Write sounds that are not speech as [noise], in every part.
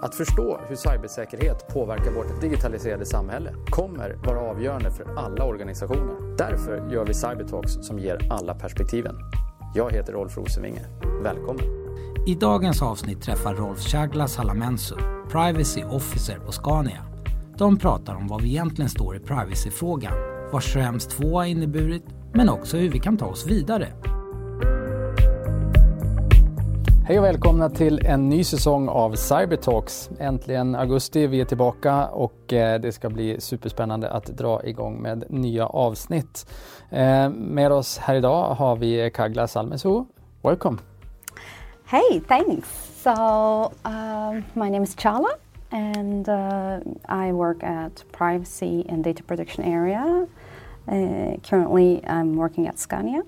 Att förstå hur cybersäkerhet påverkar vårt digitaliserade samhälle kommer vara avgörande för alla organisationer. Därför gör vi Cybertalks som ger alla perspektiven. Jag heter Rolf Rosenvinge. Välkommen! I dagens avsnitt träffar Rolf Chagla Salamensu, Privacy Officer på Scania. De pratar om vad vi egentligen står i privacyfrågan, vad Schrems 2 har inneburit, men också hur vi kan ta oss vidare. Hej och välkomna till en ny säsong av Cybertalks. Äntligen augusti, vi är tillbaka och eh, det ska bli superspännande att dra igång med nya avsnitt. Eh, med oss här idag har vi Kagla Salmesu. Welcome! Hey, thanks. So, uh, my name is Chala and uh, I work at privacy and data protection area. Uh, currently, I'm working at Scania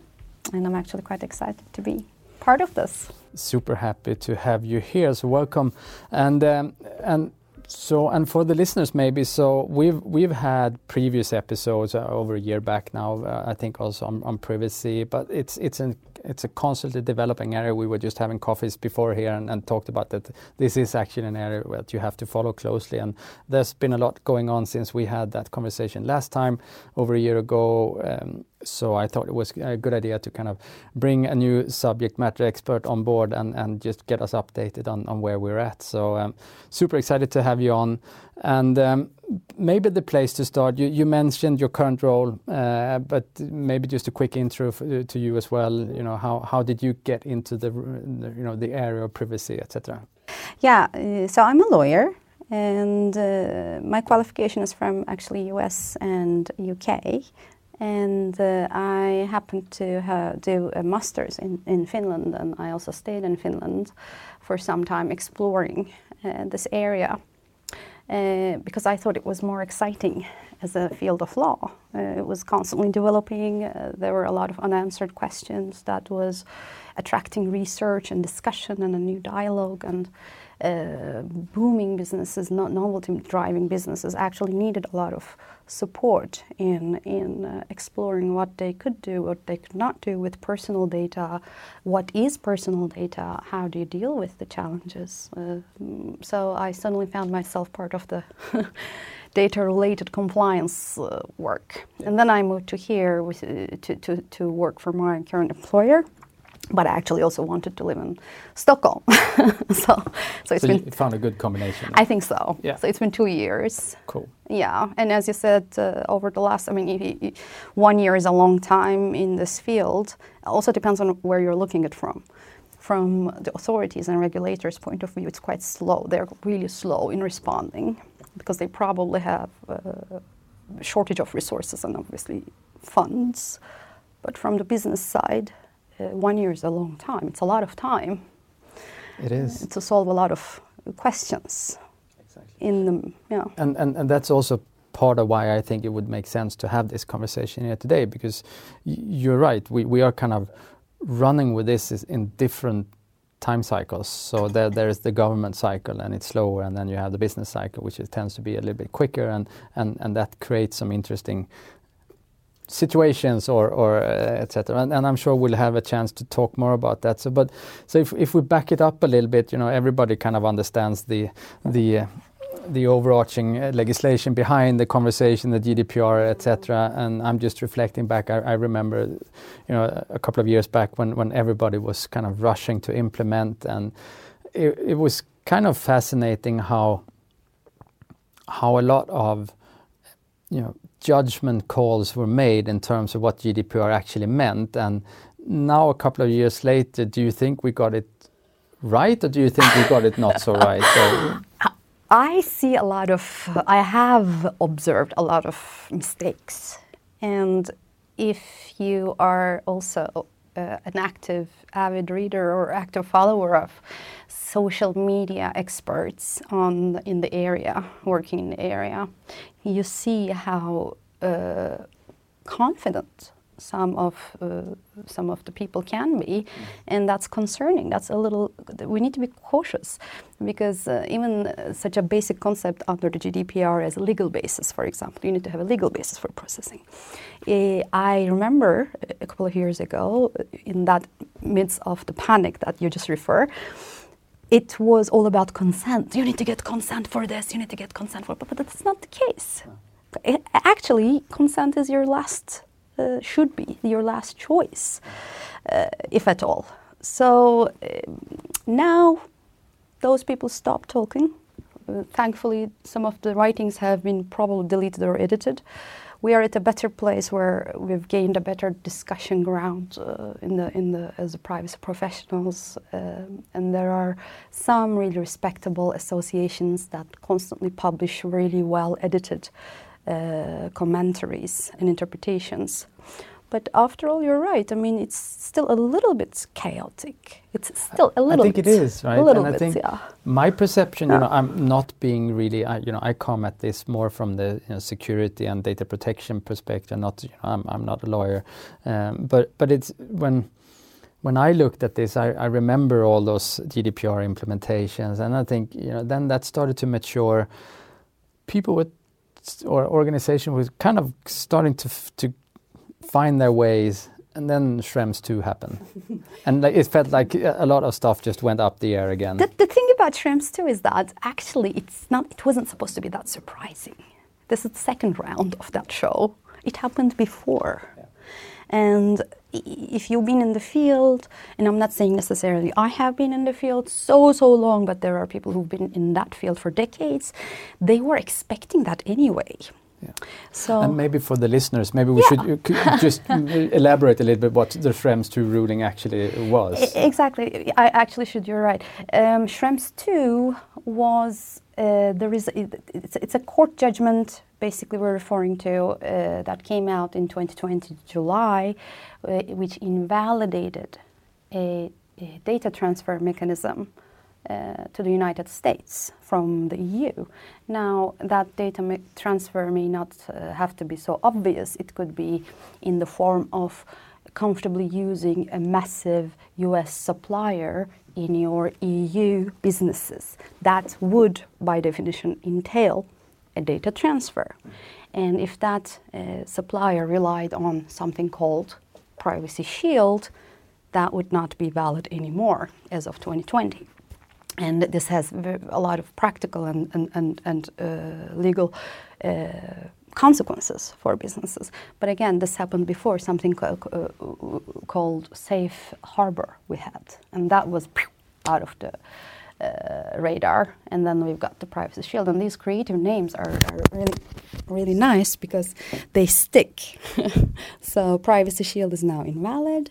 and I'm actually quite excited to be part of this super happy to have you here. So welcome, and um, and so and for the listeners maybe so we've we've had previous episodes uh, over a year back now. Uh, I think also on, on privacy, but it's it's an it's a constantly developing area. We were just having coffees before here and, and, talked about that. This is actually an area that you have to follow closely, and there's been a lot going on since we had that conversation last time over a year ago. Um, so I thought it was a good idea to kind of bring a new subject matter expert on board and, and just get us updated on, on where we're at. So um, super excited to have you on. And um, maybe the place to start, you, mentioned your current role, uh, but maybe just a quick intro to you as well. You know, how, how did you get into the, you know, the area of privacy, etc.? Yeah, uh, so I'm a lawyer and uh, my qualification is from actually US and UK and uh, I happened to do a master's in, in Finland, and I also stayed in Finland for some time exploring uh, this area uh, because I thought it was more exciting as a field of law. Uh, it was constantly developing. Uh, there were a lot of unanswered questions that was attracting research and discussion and a new dialogue and uh, booming businesses, not novelty driving businesses, actually needed a lot of support in in uh, exploring what they could do, what they could not do with personal data, what is personal data, how do you deal with the challenges. Uh, so I suddenly found myself part of the [laughs] data-related compliance uh, work, and then I moved to here with, uh, to, to to work for my current employer but I actually also wanted to live in Stockholm. [laughs] so, so it's so been. You found a good combination. I think so. Yeah. So it's been two years. Cool. Yeah, and as you said, uh, over the last, I mean, one year is a long time in this field. It also depends on where you're looking at from. From the authorities and regulators' point of view, it's quite slow. They're really slow in responding because they probably have a shortage of resources and obviously funds. But from the business side, uh, one year is a long time. It's a lot of time. It is. Uh, to solve a lot of questions. Exactly. In the, yeah. And, and, and that's also part of why I think it would make sense to have this conversation here today because you're right. We, we are kind of running with this in different time cycles. So there, there is the government cycle and it's slower, and then you have the business cycle, which tends to be a little bit quicker, and, and, and that creates some interesting situations or, or uh, etc. And, and, I'm sure we'll have a chance to talk more about that. So, but so if, if we back it up a little bit, you know, everybody kind of understands the the uh, the overarching uh, legislation behind the conversation, the GDPR, etc. And I'm just reflecting back. I, I, remember, you know, a couple of years back when when everybody was kind of rushing to implement, and it, it was kind of fascinating how how a lot of you know judgment calls were made in terms of what GDPR actually meant. And now, a couple of years later, do you think we got it right, or do you think we got it not so right? So, [laughs] I see a lot of, I have observed a lot of mistakes. And if you are also uh, an active, avid reader or active follower of social media experts on in the area, working in the area, you see how uh, confident some of uh, some of the people can be, and that's concerning. That's a little. We need to be cautious because uh, even uh, such a basic concept under the GDPR as a legal basis, for example, you need to have a legal basis for processing. Uh, I remember a couple of years ago, in that midst of the panic that you just refer, it was all about consent. You need to get consent for this. You need to get consent for, but, but that's not the case. A- Actually, consent is your last, uh, should be your last choice, uh, if at all. So um, now those people stop talking. Uh, thankfully, some of the writings have been probably deleted or edited. We are at a better place where we've gained a better discussion ground uh, in the in the as privacy professionals, um, and there are some really respectable associations that constantly publish really well edited uh, commentaries and interpretations. But after all, you're right. I mean, it's still a little bit chaotic. It's still a little I think bit. it is, right? A little and I bit, think yeah. my perception, Yeah. you know, I'm not being really, I, you know, I come at this more from the you know, security and data protection perspective. Not, you know, I'm, I'm not a lawyer, um, but but it's when when I looked at this, I, I remember all those GDPR implementations, and I think you know then that started to mature. People with or organization was kind of starting to to find their ways, and then Schrems two happened, [laughs] and like, it felt like a lot of stuff just went up the air again. The, the thing about Schrems two is that actually it's not. It wasn't supposed to be that surprising. This is the second round of that show. It happened before, and if you've been in the field, and I'm not saying necessarily I have been in the field so so long, but there are people who've been in that field for decades. They were expecting that anyway. Yeah. So And maybe for the listeners, maybe we Yeah. should uh, just [laughs] elaborate a little bit what the Schrems 2 ruling actually was. E- Exactly. I actually should. You're right. Um, Schrems two was uh, there is it's, it's a court judgment. Basically, we're referring to uh, that came out in 2020 July, uh, which invalidated a, a data transfer mechanism. Uh, to the United States from the EU. Now, that data transfer may not uh, have to be so obvious. It could be in the form of comfortably using a massive US supplier in your EU businesses. That would, by definition, entail a data transfer. And if that uh, supplier relied on something called Privacy Shield, that would not be valid anymore as of 2020. And this has a lot of practical and, and, and, and uh, legal uh, consequences for businesses. But again, this happened before, something co- co- called safe harbor we had. And that was out of the uh, radar. And then we've got the privacy shield. And these creative names are, are really, really nice because they stick. [laughs] so privacy shield is now invalid.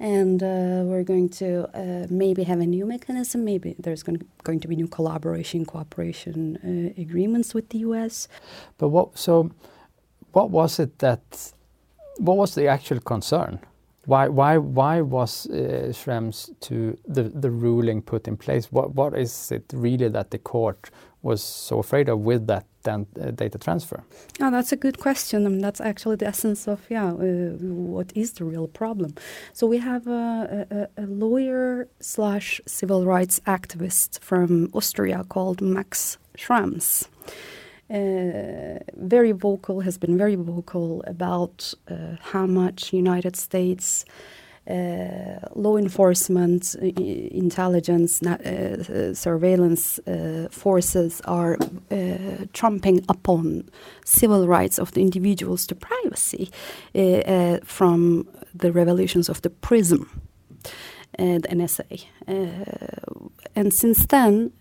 And uh, we're going to uh, maybe have a new mechanism. Maybe there's going to, going to be new collaboration, cooperation uh, agreements with the US. But what so what was it that what was the actual concern? Why why why was uh, Schrems two the the ruling put in place? What what is it really that the court was so afraid of with that dan- uh, data transfer? Oh, that's a good question. and that's actually the essence of yeah, uh, what is the real problem? So we have a, a, a lawyer slash civil rights activist from Austria called Max Schrems. Uh, very vocal, has been very vocal about uh, how much United States law enforcement, intelligence, na- uh, surveillance uh, forces are uh, trumping upon civil rights of the individuals to privacy uh, uh, from the revelations of the PRISM. Uh, the NSA, uh, and since then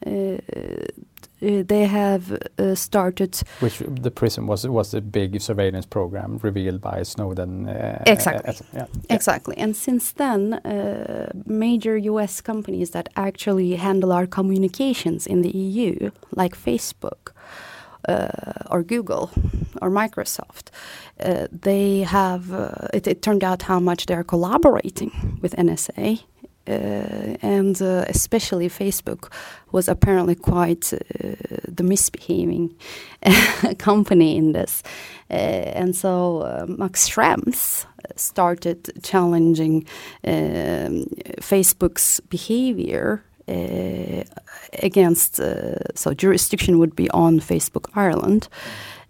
uh, they have uh, started Which the PRISM was was a big surveillance program revealed by Snowden. Uh, Exactly. yeah. Exactly. And since then, uh, major US companies that actually handle our communications in the EU, like Facebook uh, or Google or Microsoft, uh, they have, uh, it, it turned out how much they're collaborating with NSA. Uh, and uh, especially Facebook was apparently quite uh, the misbehaving [laughs] company in this. And so Max Schrems started challenging um, Facebook's behavior uh, against, uh, so jurisdiction would be on Facebook Ireland.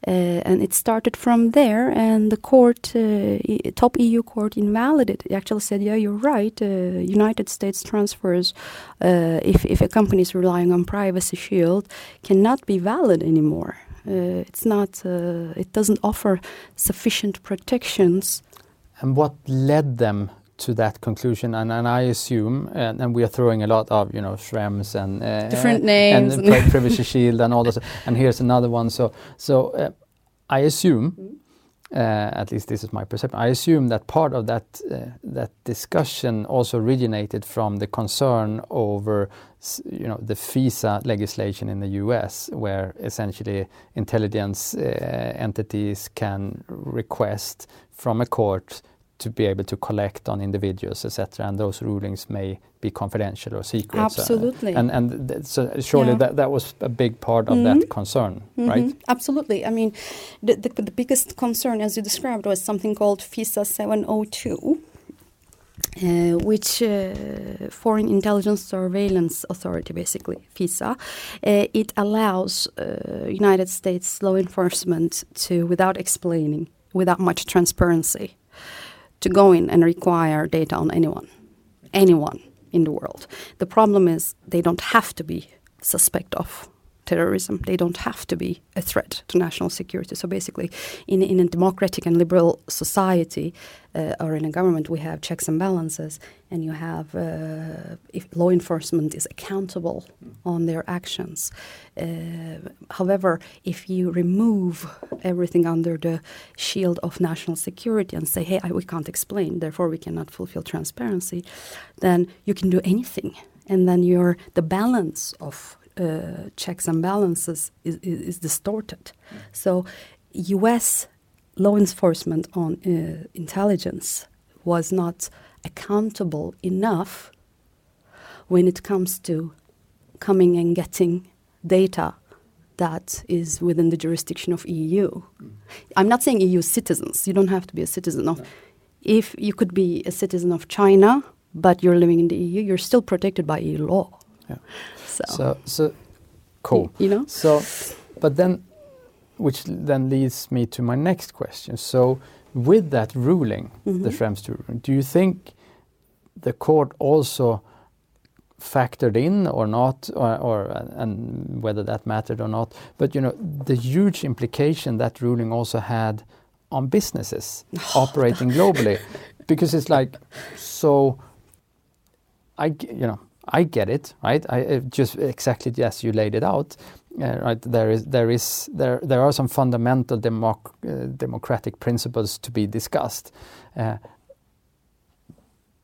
Uh, and it started from there, and the court, uh, top EU court, invalidated. It actually said, "Yeah, you're right. Uh, United States transfers, if if a company is relying on privacy shield, cannot be valid anymore. It's not. It doesn't offer sufficient protections." And what led them to that conclusion, and, and I assume, and, and, we are throwing a lot of you know Schrems and uh, different names and, and Privacy Shield and all this, and here's another one. So so uh, I assume, uh, at least this is my perception. I assume that part of that uh, that discussion also originated from the concern over you know the FISA legislation in the U.S., where essentially intelligence uh, entities can request from a court to be able to collect on individuals, etc. And those rulings may be confidential or secret. Absolutely. So, and and th- so surely yeah. that, that was a big part of mm-hmm. that concern, mm-hmm. right? Absolutely. I mean, the, the, the biggest concern, as you described, was something called FISA 702. Uh, which uh, Foreign Intelligence Surveillance Authority, basically FISA, uh, it allows uh, United States law enforcement to, without explaining, without much transparency, to go in and require data on anyone, anyone in the world. The problem is they don't have to be suspect of terrorism. They don't have to be a threat to national security. So basically, in, in a democratic and liberal society uh, or in a government, we have checks and balances, and you have uh, if law enforcement is accountable on their actions. Uh, however, if you remove everything under the shield of national security and say, "Hey, I, we can't explain, therefore we cannot fulfill transparency," then you can do anything and then your the balance of uh, checks and balances is, is, is distorted. So, U.S. law enforcement on uh, intelligence was not accountable enough when it comes to coming and getting data that is within the jurisdiction of EU. Mm. I'm not saying EU citizens. You don't have to be a citizen of. No. If you could be a citizen of China, but you're living in the EU, you're still protected by EU law. Yeah. So, so, so cool. You know. So, but then, which then leads me to my next question. So, with that ruling, mm-hmm. the Schrems ruling, do you think the court also factored in or not, or, or, and whether that mattered or not? But you know, the huge implication that ruling also had on businesses [sighs] operating globally, because it's like so. I you know I get it, right? I just exactly yes, you laid it out. Uh, right, there is there is there there are some fundamental democ uh, democratic principles to be discussed, uh,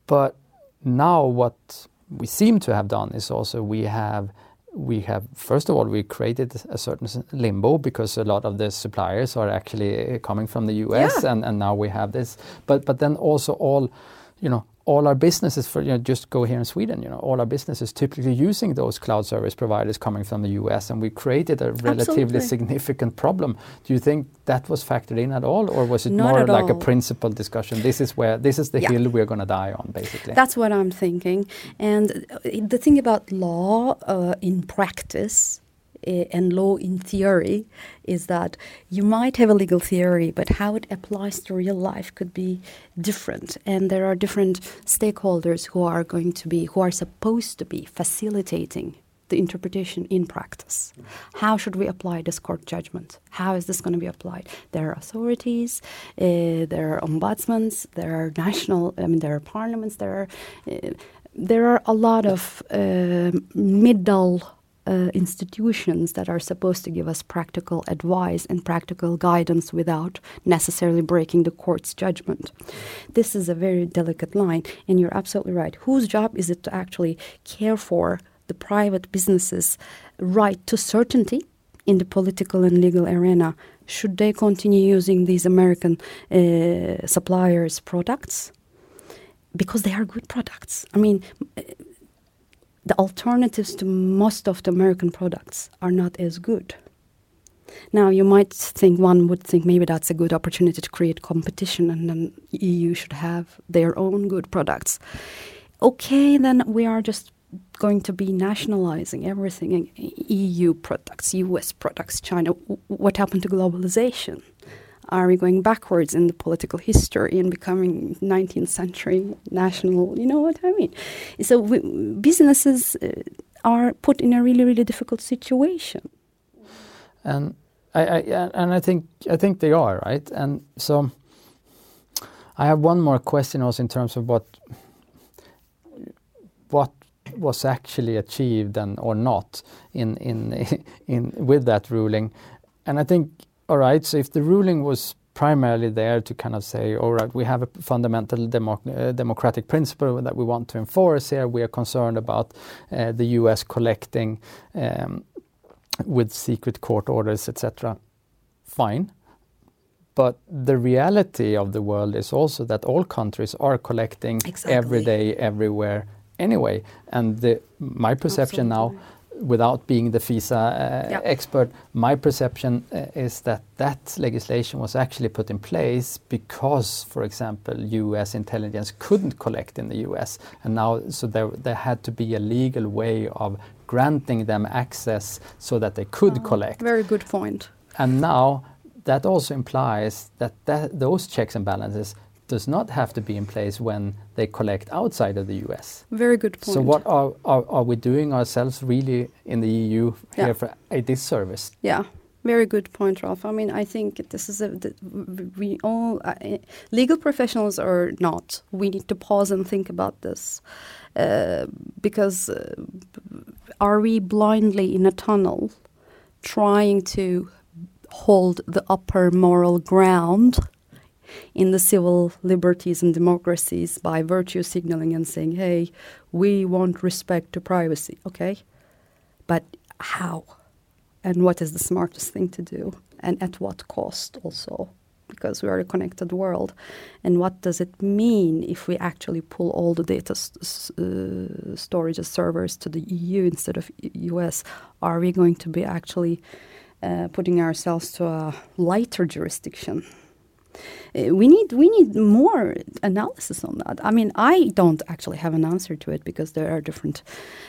but now what we seem to have done is also we have we have first of all we created a certain limbo because a lot of the suppliers are actually coming from the US yeah. and, and now we have this but but then also all you know all our businesses for you know just go here in Sweden you know all our businesses typically using those cloud service providers coming from the US and we created a relatively Absolutely. significant problem do you think that was factored in at all or was it Not more like all. a principle discussion this is where this is the yeah. hill we're going to die on basically that's what I'm thinking and the thing about law uh, in practice and law in theory is that you might have a legal theory, but how it applies to real life could be different. And there are different stakeholders who are going to be, who are supposed to be facilitating the interpretation in practice. How should we apply this court judgment? How is this going to be applied? There are authorities, uh, there are ombudsmen, there are national, I mean, there are parliaments, there are. Uh, there are a lot of uh, middle uh, institutions that are supposed to give us practical advice and practical guidance without necessarily breaking the court's judgment. This is a very delicate line, and you're absolutely right. Whose job is it to actually care for the private businesses' right to certainty in the political and legal arena? Should they continue using these American uh, suppliers' products? Because they are good products. I mean, the alternatives to most of the American products are not as good. Now, you might think one would think maybe that's a good opportunity to create competition, and then EU should have their own good products. Okay, then we are just going to be nationalizing everything EU products, US products, China. What happened to globalization? Are we going backwards in the political history and becoming 19th century national? You know what I mean? So we, businesses uh, are put in a really, really difficult situation. And I, I, and I think I think they are right. And so I have one more question also in terms of what what was actually achieved and or not in in [laughs] in with that ruling. And I think all right, so if the ruling was primarily there to kind of say, all right, we have a fundamental democ uh, democratic principle that we want to enforce here. We are concerned about uh, the U.S. collecting um, with secret court orders, etc. Fine. But the reality of the world is also that all countries are collecting exactly. every day, everywhere, anyway. And the, my perception Absolutely. now without being the FISA uh, yep. expert, my perception uh, is that that legislation was actually put in place because, for example, U.S. intelligence couldn't collect in the U.S. and now so there there had to be a legal way of granting them access so that they could oh, collect. Very good point. And now that also implies that, that those checks and balances does not have to be in place when they collect outside of the US. Very good point. So what are, are, are we doing ourselves really in the EU here yeah. for a disservice? Yeah. Very good point, Ralph. I mean, I think this is a we all uh, legal professionals or not. We need to pause and think about this uh, because uh, are we blindly in a tunnel trying to hold the upper moral ground in the civil liberties and democracies by virtue signaling and saying, hey, we want respect to privacy, okay? But how? And what is the smartest thing to do? And at what cost also? Because we are a connected world. And what does it mean if we actually pull all the data st- uh, storage servers to the EU instead of US? Are we going to be actually uh, putting ourselves to a lighter jurisdiction? Uh, we need we need more analysis on that. I mean, I don't actually have an answer to it because there are different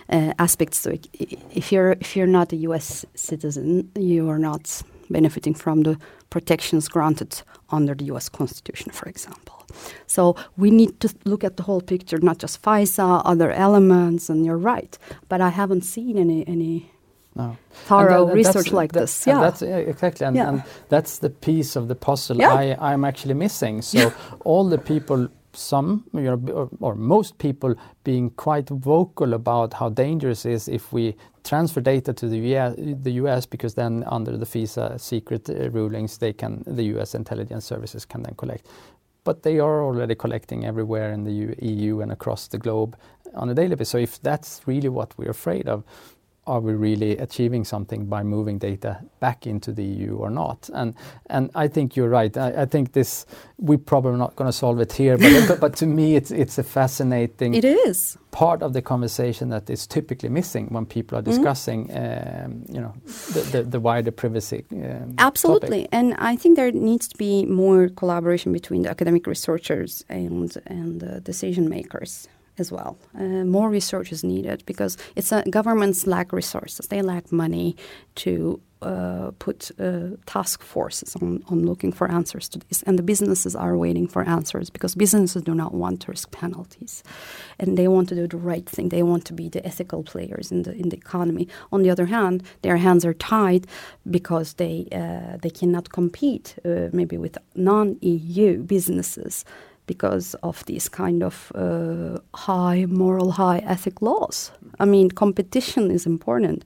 uh, aspects to it. If you're if you're not a U.S. citizen, you are not benefiting from the protections granted under the U.S. Constitution, for example. So we need to look at the whole picture, not just FISA, other elements. And you're right, but I haven't seen any any no. thorough that, research like this. Yeah, that's exactly, and, yeah. and, that's the piece of the puzzle yeah. I, I'm actually missing. So all the people, some you know, or, or, most people, being quite vocal about how dangerous it is if we transfer data to the US, the US because then under the FISA secret uh, rulings, they can the US intelligence services can then collect. But they are already collecting everywhere in the EU and across the globe on a daily basis. So if that's really what we're afraid of, are we really achieving something by moving data back into the EU or not? And and I think you're right. I, I think this we're probably not going to solve it here, but, but to me it's it's a fascinating it is part of the conversation that is typically missing when people are mm-hmm. discussing mm. um, you know the, the, the wider privacy. Um, Absolutely, topic. and I think there needs to be more collaboration between the academic researchers and and the decision makers as well. Uh, more research is needed because it's a, governments lack resources. They lack money to uh, put uh, task forces on, on looking for answers to this. And the businesses are waiting for answers because businesses do not want to risk penalties. And they want to do the right thing. They want to be the ethical players in the, in the economy. On the other hand, their hands are tied because they, uh, they cannot compete uh, maybe with non EU businesses because of these kind of uh, high moral, high ethic laws. I mean, competition is important.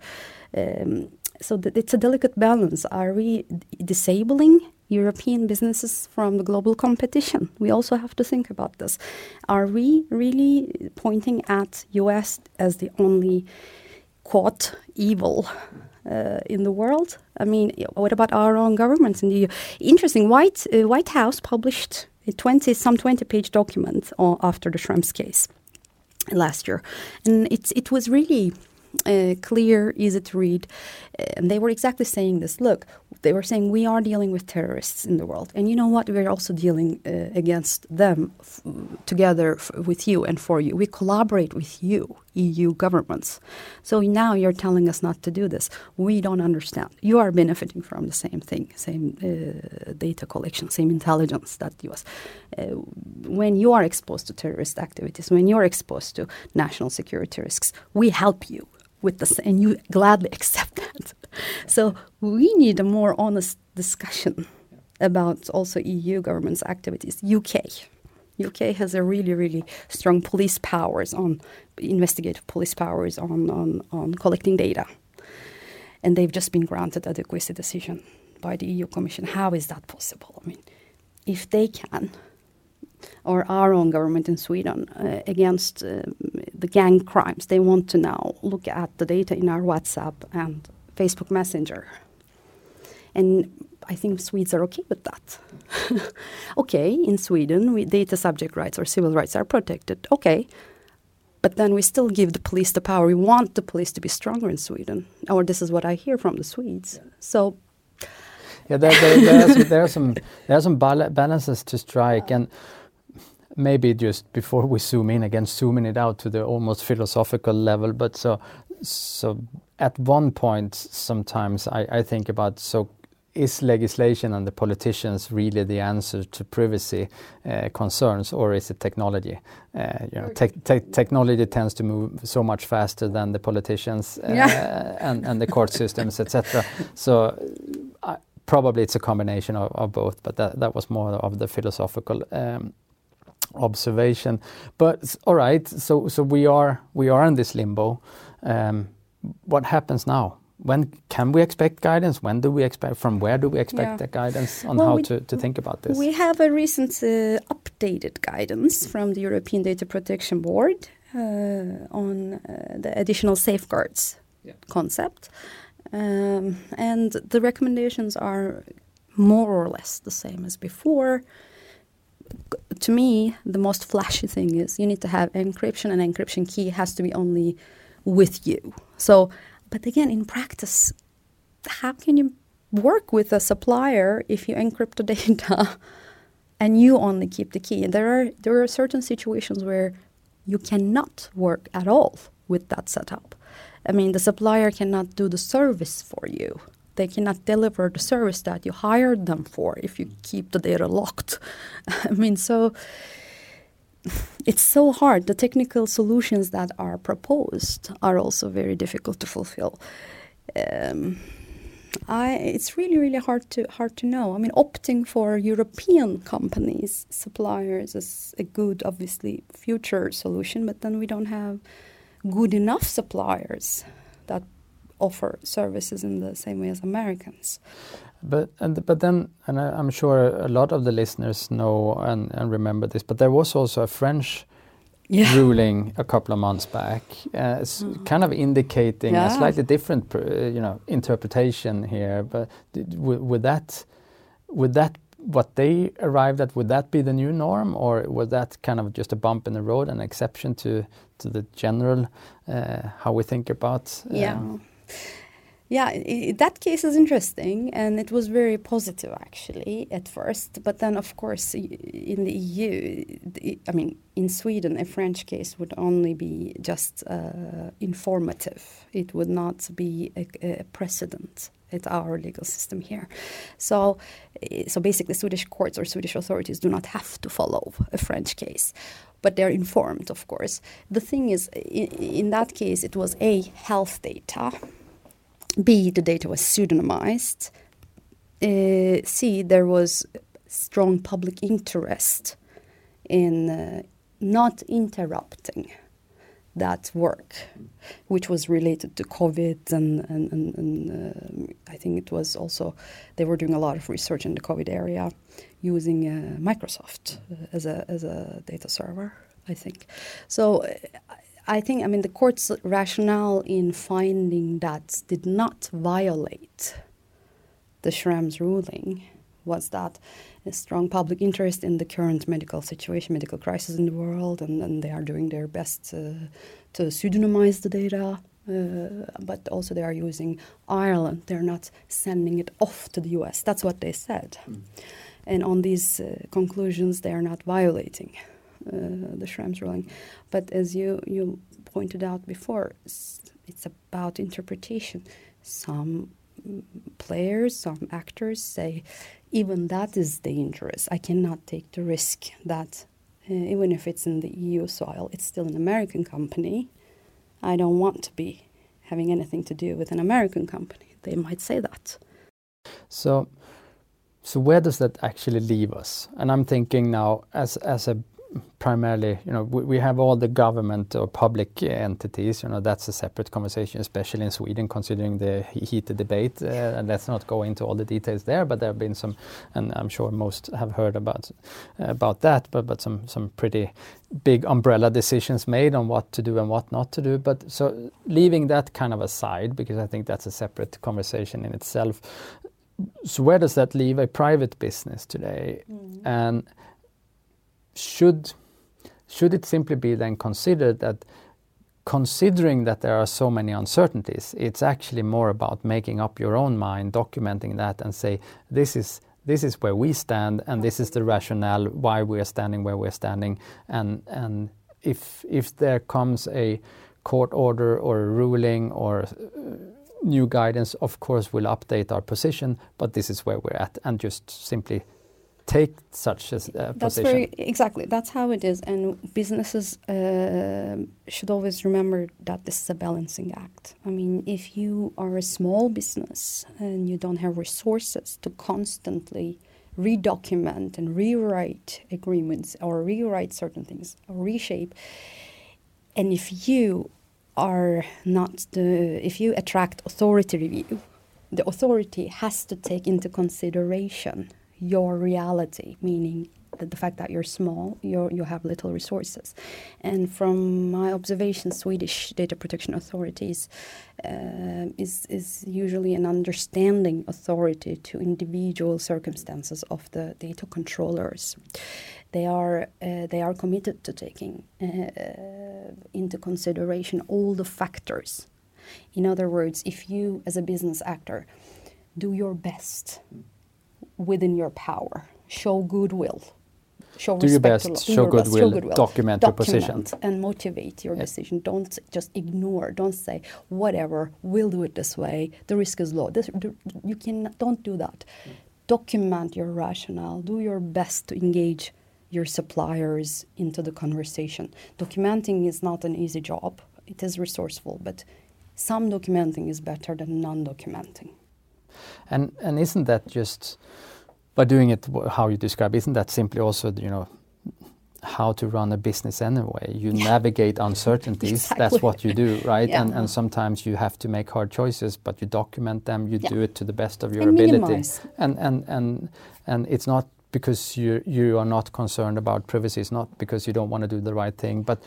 Um, so th- it's a delicate balance. Are we disabling European businesses from the global competition? We also have to think about this. Are we really pointing at US as the only quote evil uh, in the world? I mean, what about our own governments in the EU? Interesting. White uh, White House published 20, some 20 page document after the Schrems case last year. And it's, it was really uh, clear, easy to read. And they were exactly saying this look, they were saying we are dealing with terrorists in the world. And you know what? We're also dealing uh, against them together with you and for you. We collaborate with you EU governments. So now you're telling us not to do this. We don't understand. You are benefiting from the same thing, same uh, data collection, same intelligence that US. Uh, when you are exposed to terrorist activities, when you're exposed to national security risks, we help you with this, and you gladly [laughs] accept that. So we need a more honest discussion about also EU government's activities. UK. UK has a really, really strong police powers on investigative police powers on, on, on collecting data. And they've just been granted adequacy decision by the EU Commission. How is that possible? I mean, if they can, or our own government in Sweden uh, against uh, the gang crimes, they want to now look at the data in our WhatsApp and Facebook Messenger. And I think Swedes are okay with that. [laughs] okay, in Sweden, we, data subject rights or civil rights are protected. Okay, but then we still give the police the power. We want the police to be stronger in Sweden, or this is what I hear from the Swedes. So. Yeah, there, there, there, are, some, there are some there are some balances to strike, [laughs] and maybe just before we zoom in again, zooming it out to the almost philosophical level. But so so at one point, sometimes I, I think about so is legislation and the politicians really the answer to privacy uh, concerns, or is it technology? Uh, you know, te te technology tends to move so much faster than the politicians uh, yeah. [laughs] and, and the court systems, etc. So probably it's a combination of, of, both, but that, that was more of the philosophical um, observation. But all right, so so we are we are in this limbo. Um, what happens now? when can we expect guidance? When do we expect? From where do we expect yeah. the guidance on well, how we, to, to think about this? We have a recent uh, updated guidance from the European Data Protection Board uh, on uh, the additional safeguards yeah. concept, um, and the recommendations are more or less the same as before. To me, the most flashy thing is you need to have encryption, and encryption key has to be only with you. So but again, in practice, how can you work with a supplier if you encrypt the [laughs] data and you only keep the key? There are there are certain situations where you cannot work at all with that setup. I mean, the supplier cannot do the service for you. They cannot deliver the service that you hired them for if you keep the data locked. [laughs] I mean, so it's so hard. The technical solutions that are proposed are also very difficult to fulfill. Um, I, it's really, really hard to hard to know. I mean, opting for European companies, suppliers, is a good, obviously, future solution. But then we don't have good enough suppliers that offer services in the same way as Americans. But and but then, and I, am sure a lot of the listeners know and, and remember this. But there was also a French yeah. [laughs] ruling a couple of months back, uh, mm. kind of indicating yeah. a slightly different, uh, you know, interpretation here. But would that, would that what they arrived at would that be the new norm, or was that kind of just a bump in the road, an exception to to the general uh, how we think about? Um, yeah yeah, that case is interesting, and it was very positive actually at first. But then, of course, in the EU, I mean, in Sweden, a French case would only be just uh, informative. It would not be a, a precedent at our legal system here. So, so basically, Swedish courts or Swedish authorities do not have to follow a French case but they're informed, of course. The thing is, in, in, that case, it was a health data B, the data was pseudonymized. Uh, C, there was strong public interest in uh, not interrupting that work, which was related to COVID, and, and, and, and uh, I think it was also they were doing a lot of research in the COVID area using uh, Microsoft uh, as a as a data server. I think so. I think, I mean, the court's rationale in finding that did not violate the Schrems ruling was that a strong public interest in the current medical situation, medical crisis in the world, and, and they are doing their best to, to pseudonymize the data. Uh, but also they are using Ireland. They're not sending it off to the US. That's what they said. Mm. And on these uh, conclusions, they are not violating the Schrems ruling. But as you, you pointed out before, it's about interpretation. Some players, some actors say, even that is dangerous. I cannot take the risk that, uh, even if it's in the EU soil, it's still an American company. I don't want to be having anything to do with an American company. They might say that. So, so where does that actually leave us? And I'm thinking now, as as a primarily, you know, we, we, have all the government or public entities. You know, that's a separate conversation, especially in Sweden, considering the heated debate. Uh, and let's not go into all the details there. But there have been some, and I'm sure most have heard about about that. But but some some pretty big umbrella decisions made on what to do and what not to do. But so leaving that kind of aside, because I think that's a separate conversation in itself. So where does that leave a private business today? Mm. And should should it simply be then considered that considering that there are so many uncertainties, it's actually more about making up your own mind, documenting that, and say this is this is where we stand, and this is the rationale why we are standing where we're standing, and and if if there comes a court order or a ruling or uh, new guidance, of course we'll update our position, but this is where we're at, and just simply take such a uh, that's position. Very, exactly, that's how it is. And businesses uh, should always remember that this is a balancing act. I mean, if you are a small business and you don't have resources to constantly redocument and rewrite agreements or rewrite certain things or reshape, and if you are not the, if you attract authority review, the authority has to take into consideration your reality, meaning the fact that you're small, you you have little resources. And from my observation, Swedish data protection authorities uh, is is usually an understanding authority to individual circumstances of the data controllers. They are uh, they are committed to taking uh, into consideration all the factors. In other words, if you as a business actor do your best within your power. Show goodwill. Show Do your best, show goodwill, show goodwill, document, document your position. And motivate your yes. decision. Don't just ignore. Don't say, whatever, we'll do it this way. The risk is low. This, you can, don't do that. Mm. Document your rationale. Do your best to engage your suppliers into the conversation. Documenting is not an easy job. It is resourceful, but some documenting is better than non-documenting. And and isn't that just by doing it how you describe? Isn't that simply also you know how to run a business anyway? You navigate uncertainties. Exactly. That's what you do, [laughs] right? Yeah. And and sometimes you have to make hard choices, but you document them. You yeah. do it to the best of your and ability. Minimize. And and and and it's not because you you are not concerned about privacy. It's not because you don't want to do the right thing, but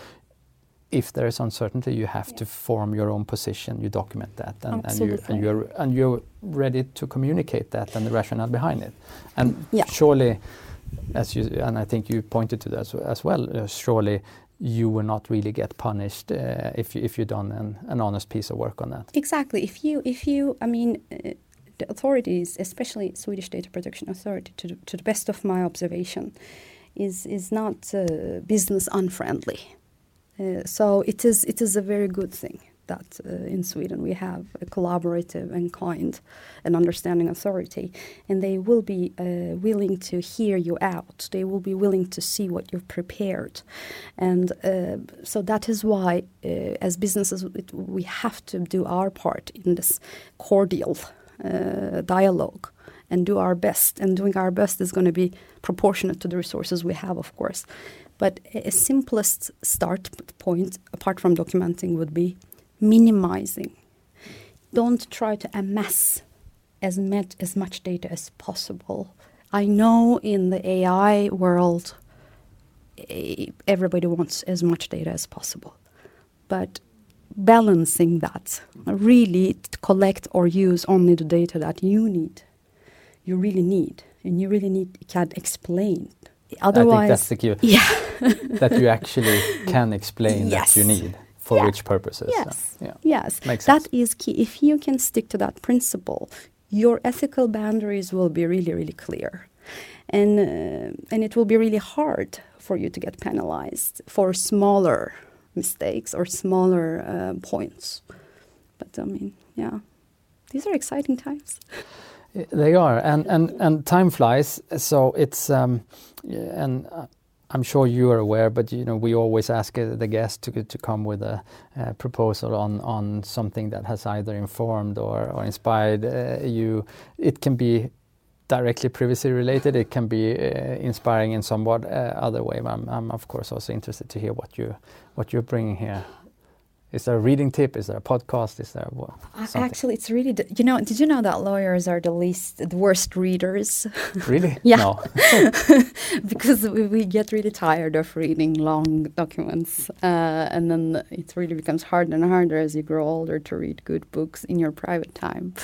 if there is uncertainty, you have to form your own position. You document that, and, and, you, and you're and you're ready to communicate that and the rationale behind it. And yeah. surely, as you and I think you pointed to that as well. Uh, surely, you will not really get punished uh, if you if you've done an, an, honest piece of work on that. Exactly. If you if you, I mean. Uh, the authorities, especially Swedish Data Protection Authority, to, to the best of my observation, is is not uh, business unfriendly so it is it is a very good thing that uh, in Sweden we have a collaborative and kind and understanding authority, and they will be uh, willing to hear you out. They will be willing to see what you've prepared, and uh, so that is why, uh, as businesses, it, we have to do our part in this cordial dialogue and do our best. And doing our best is going to be proportionate to the resources we have, of course. But a simplest start point, apart from documenting, would be minimizing. Don't try to amass as much, as much data as possible. I know in the AI world, everybody wants as much data as possible. But balancing that, really collect or use only the data that you need, you really need, and you really need can explain Otherwise, I think that's the key. Yeah. [laughs] that you actually can explain yes. that you need for yeah. which purposes. Yes. So, yeah. Yes. Makes that sense. is key. If you can stick to that principle, your ethical boundaries will be really, really clear. and uh, and it will be really hard for you to get penalized for smaller mistakes or smaller uh, points. But I mean, yeah, these are exciting times. [laughs] They are, and and and time flies. So it's um, and. I'm sure you are aware, but you know we always ask uh, the guest to to come with a, a proposal on on something that has either informed or, or inspired uh, you. It can be directly privacy related. It can be uh, inspiring in somewhat uh, other way. I'm, I'm of course also interested to hear what you what you're bringing here. Is there a reading tip? Is there a podcast? Is there what? Actually, it's really you know. Did you know that lawyers are the least, the worst readers? [laughs] Really? yeah. [laughs] because we, we, get really tired of reading long documents, uh, and then it really becomes harder and harder as you grow older to read good books in your private time.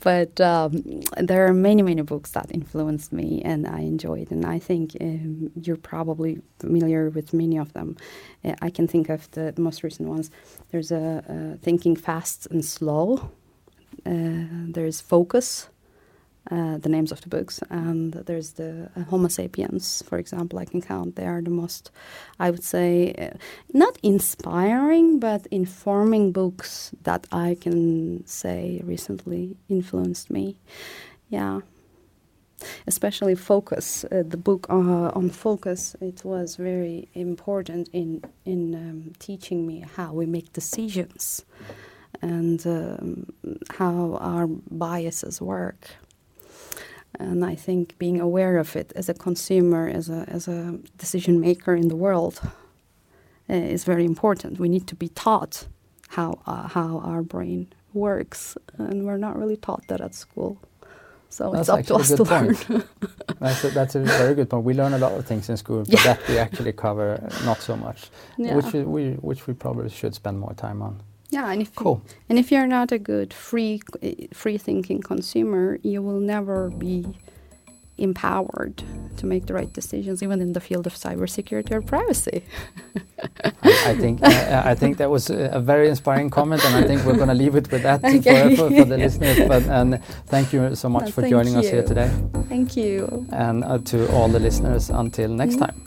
But um, there are many, many books that influenced me, and I enjoyed. And I think um, you're probably familiar with many of them. Uh, I can think of the most recent ones. There's a, a Thinking Fast and Slow. Uh, there's Focus, uh, the names of the books, and there's the uh, Homo sapiens, for example. I can count. They are the most, I would say, uh, not inspiring, but informing books that I can say recently influenced me. Yeah especially focus. Uh, the book uh, on focus it was very important in in um, teaching me how we make decisions and um, how our biases work. And I think being aware of it as a consumer, as a as a decision maker in the world, uh, is very important. We need to be taught how uh, how our brain works, and we're not really taught that at school. So that's it's up to us to point. learn. [laughs] that's, a, that's a very good point. We learn a lot of things in school, but yeah. that we actually cover uh, not so much, yeah. which we which we probably should spend more time on. Yeah, and if cool. You, and if you're not a good free uh, free thinking consumer, you will never be empowered to make the right decisions, even in the field of cybersecurity or privacy. I, I, think uh, I think that was a very inspiring comment, and I think we're going to leave it with that [laughs] okay. for, for, for, the listeners. But and thank you so much for joining you. us here today. Thank you. And uh, to all the listeners, until next mm. time.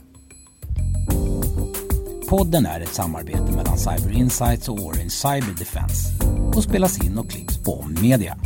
Podden är ett samarbete mellan Cyber Insights och Orange Cyber Defense och spelas in och klipps på Media.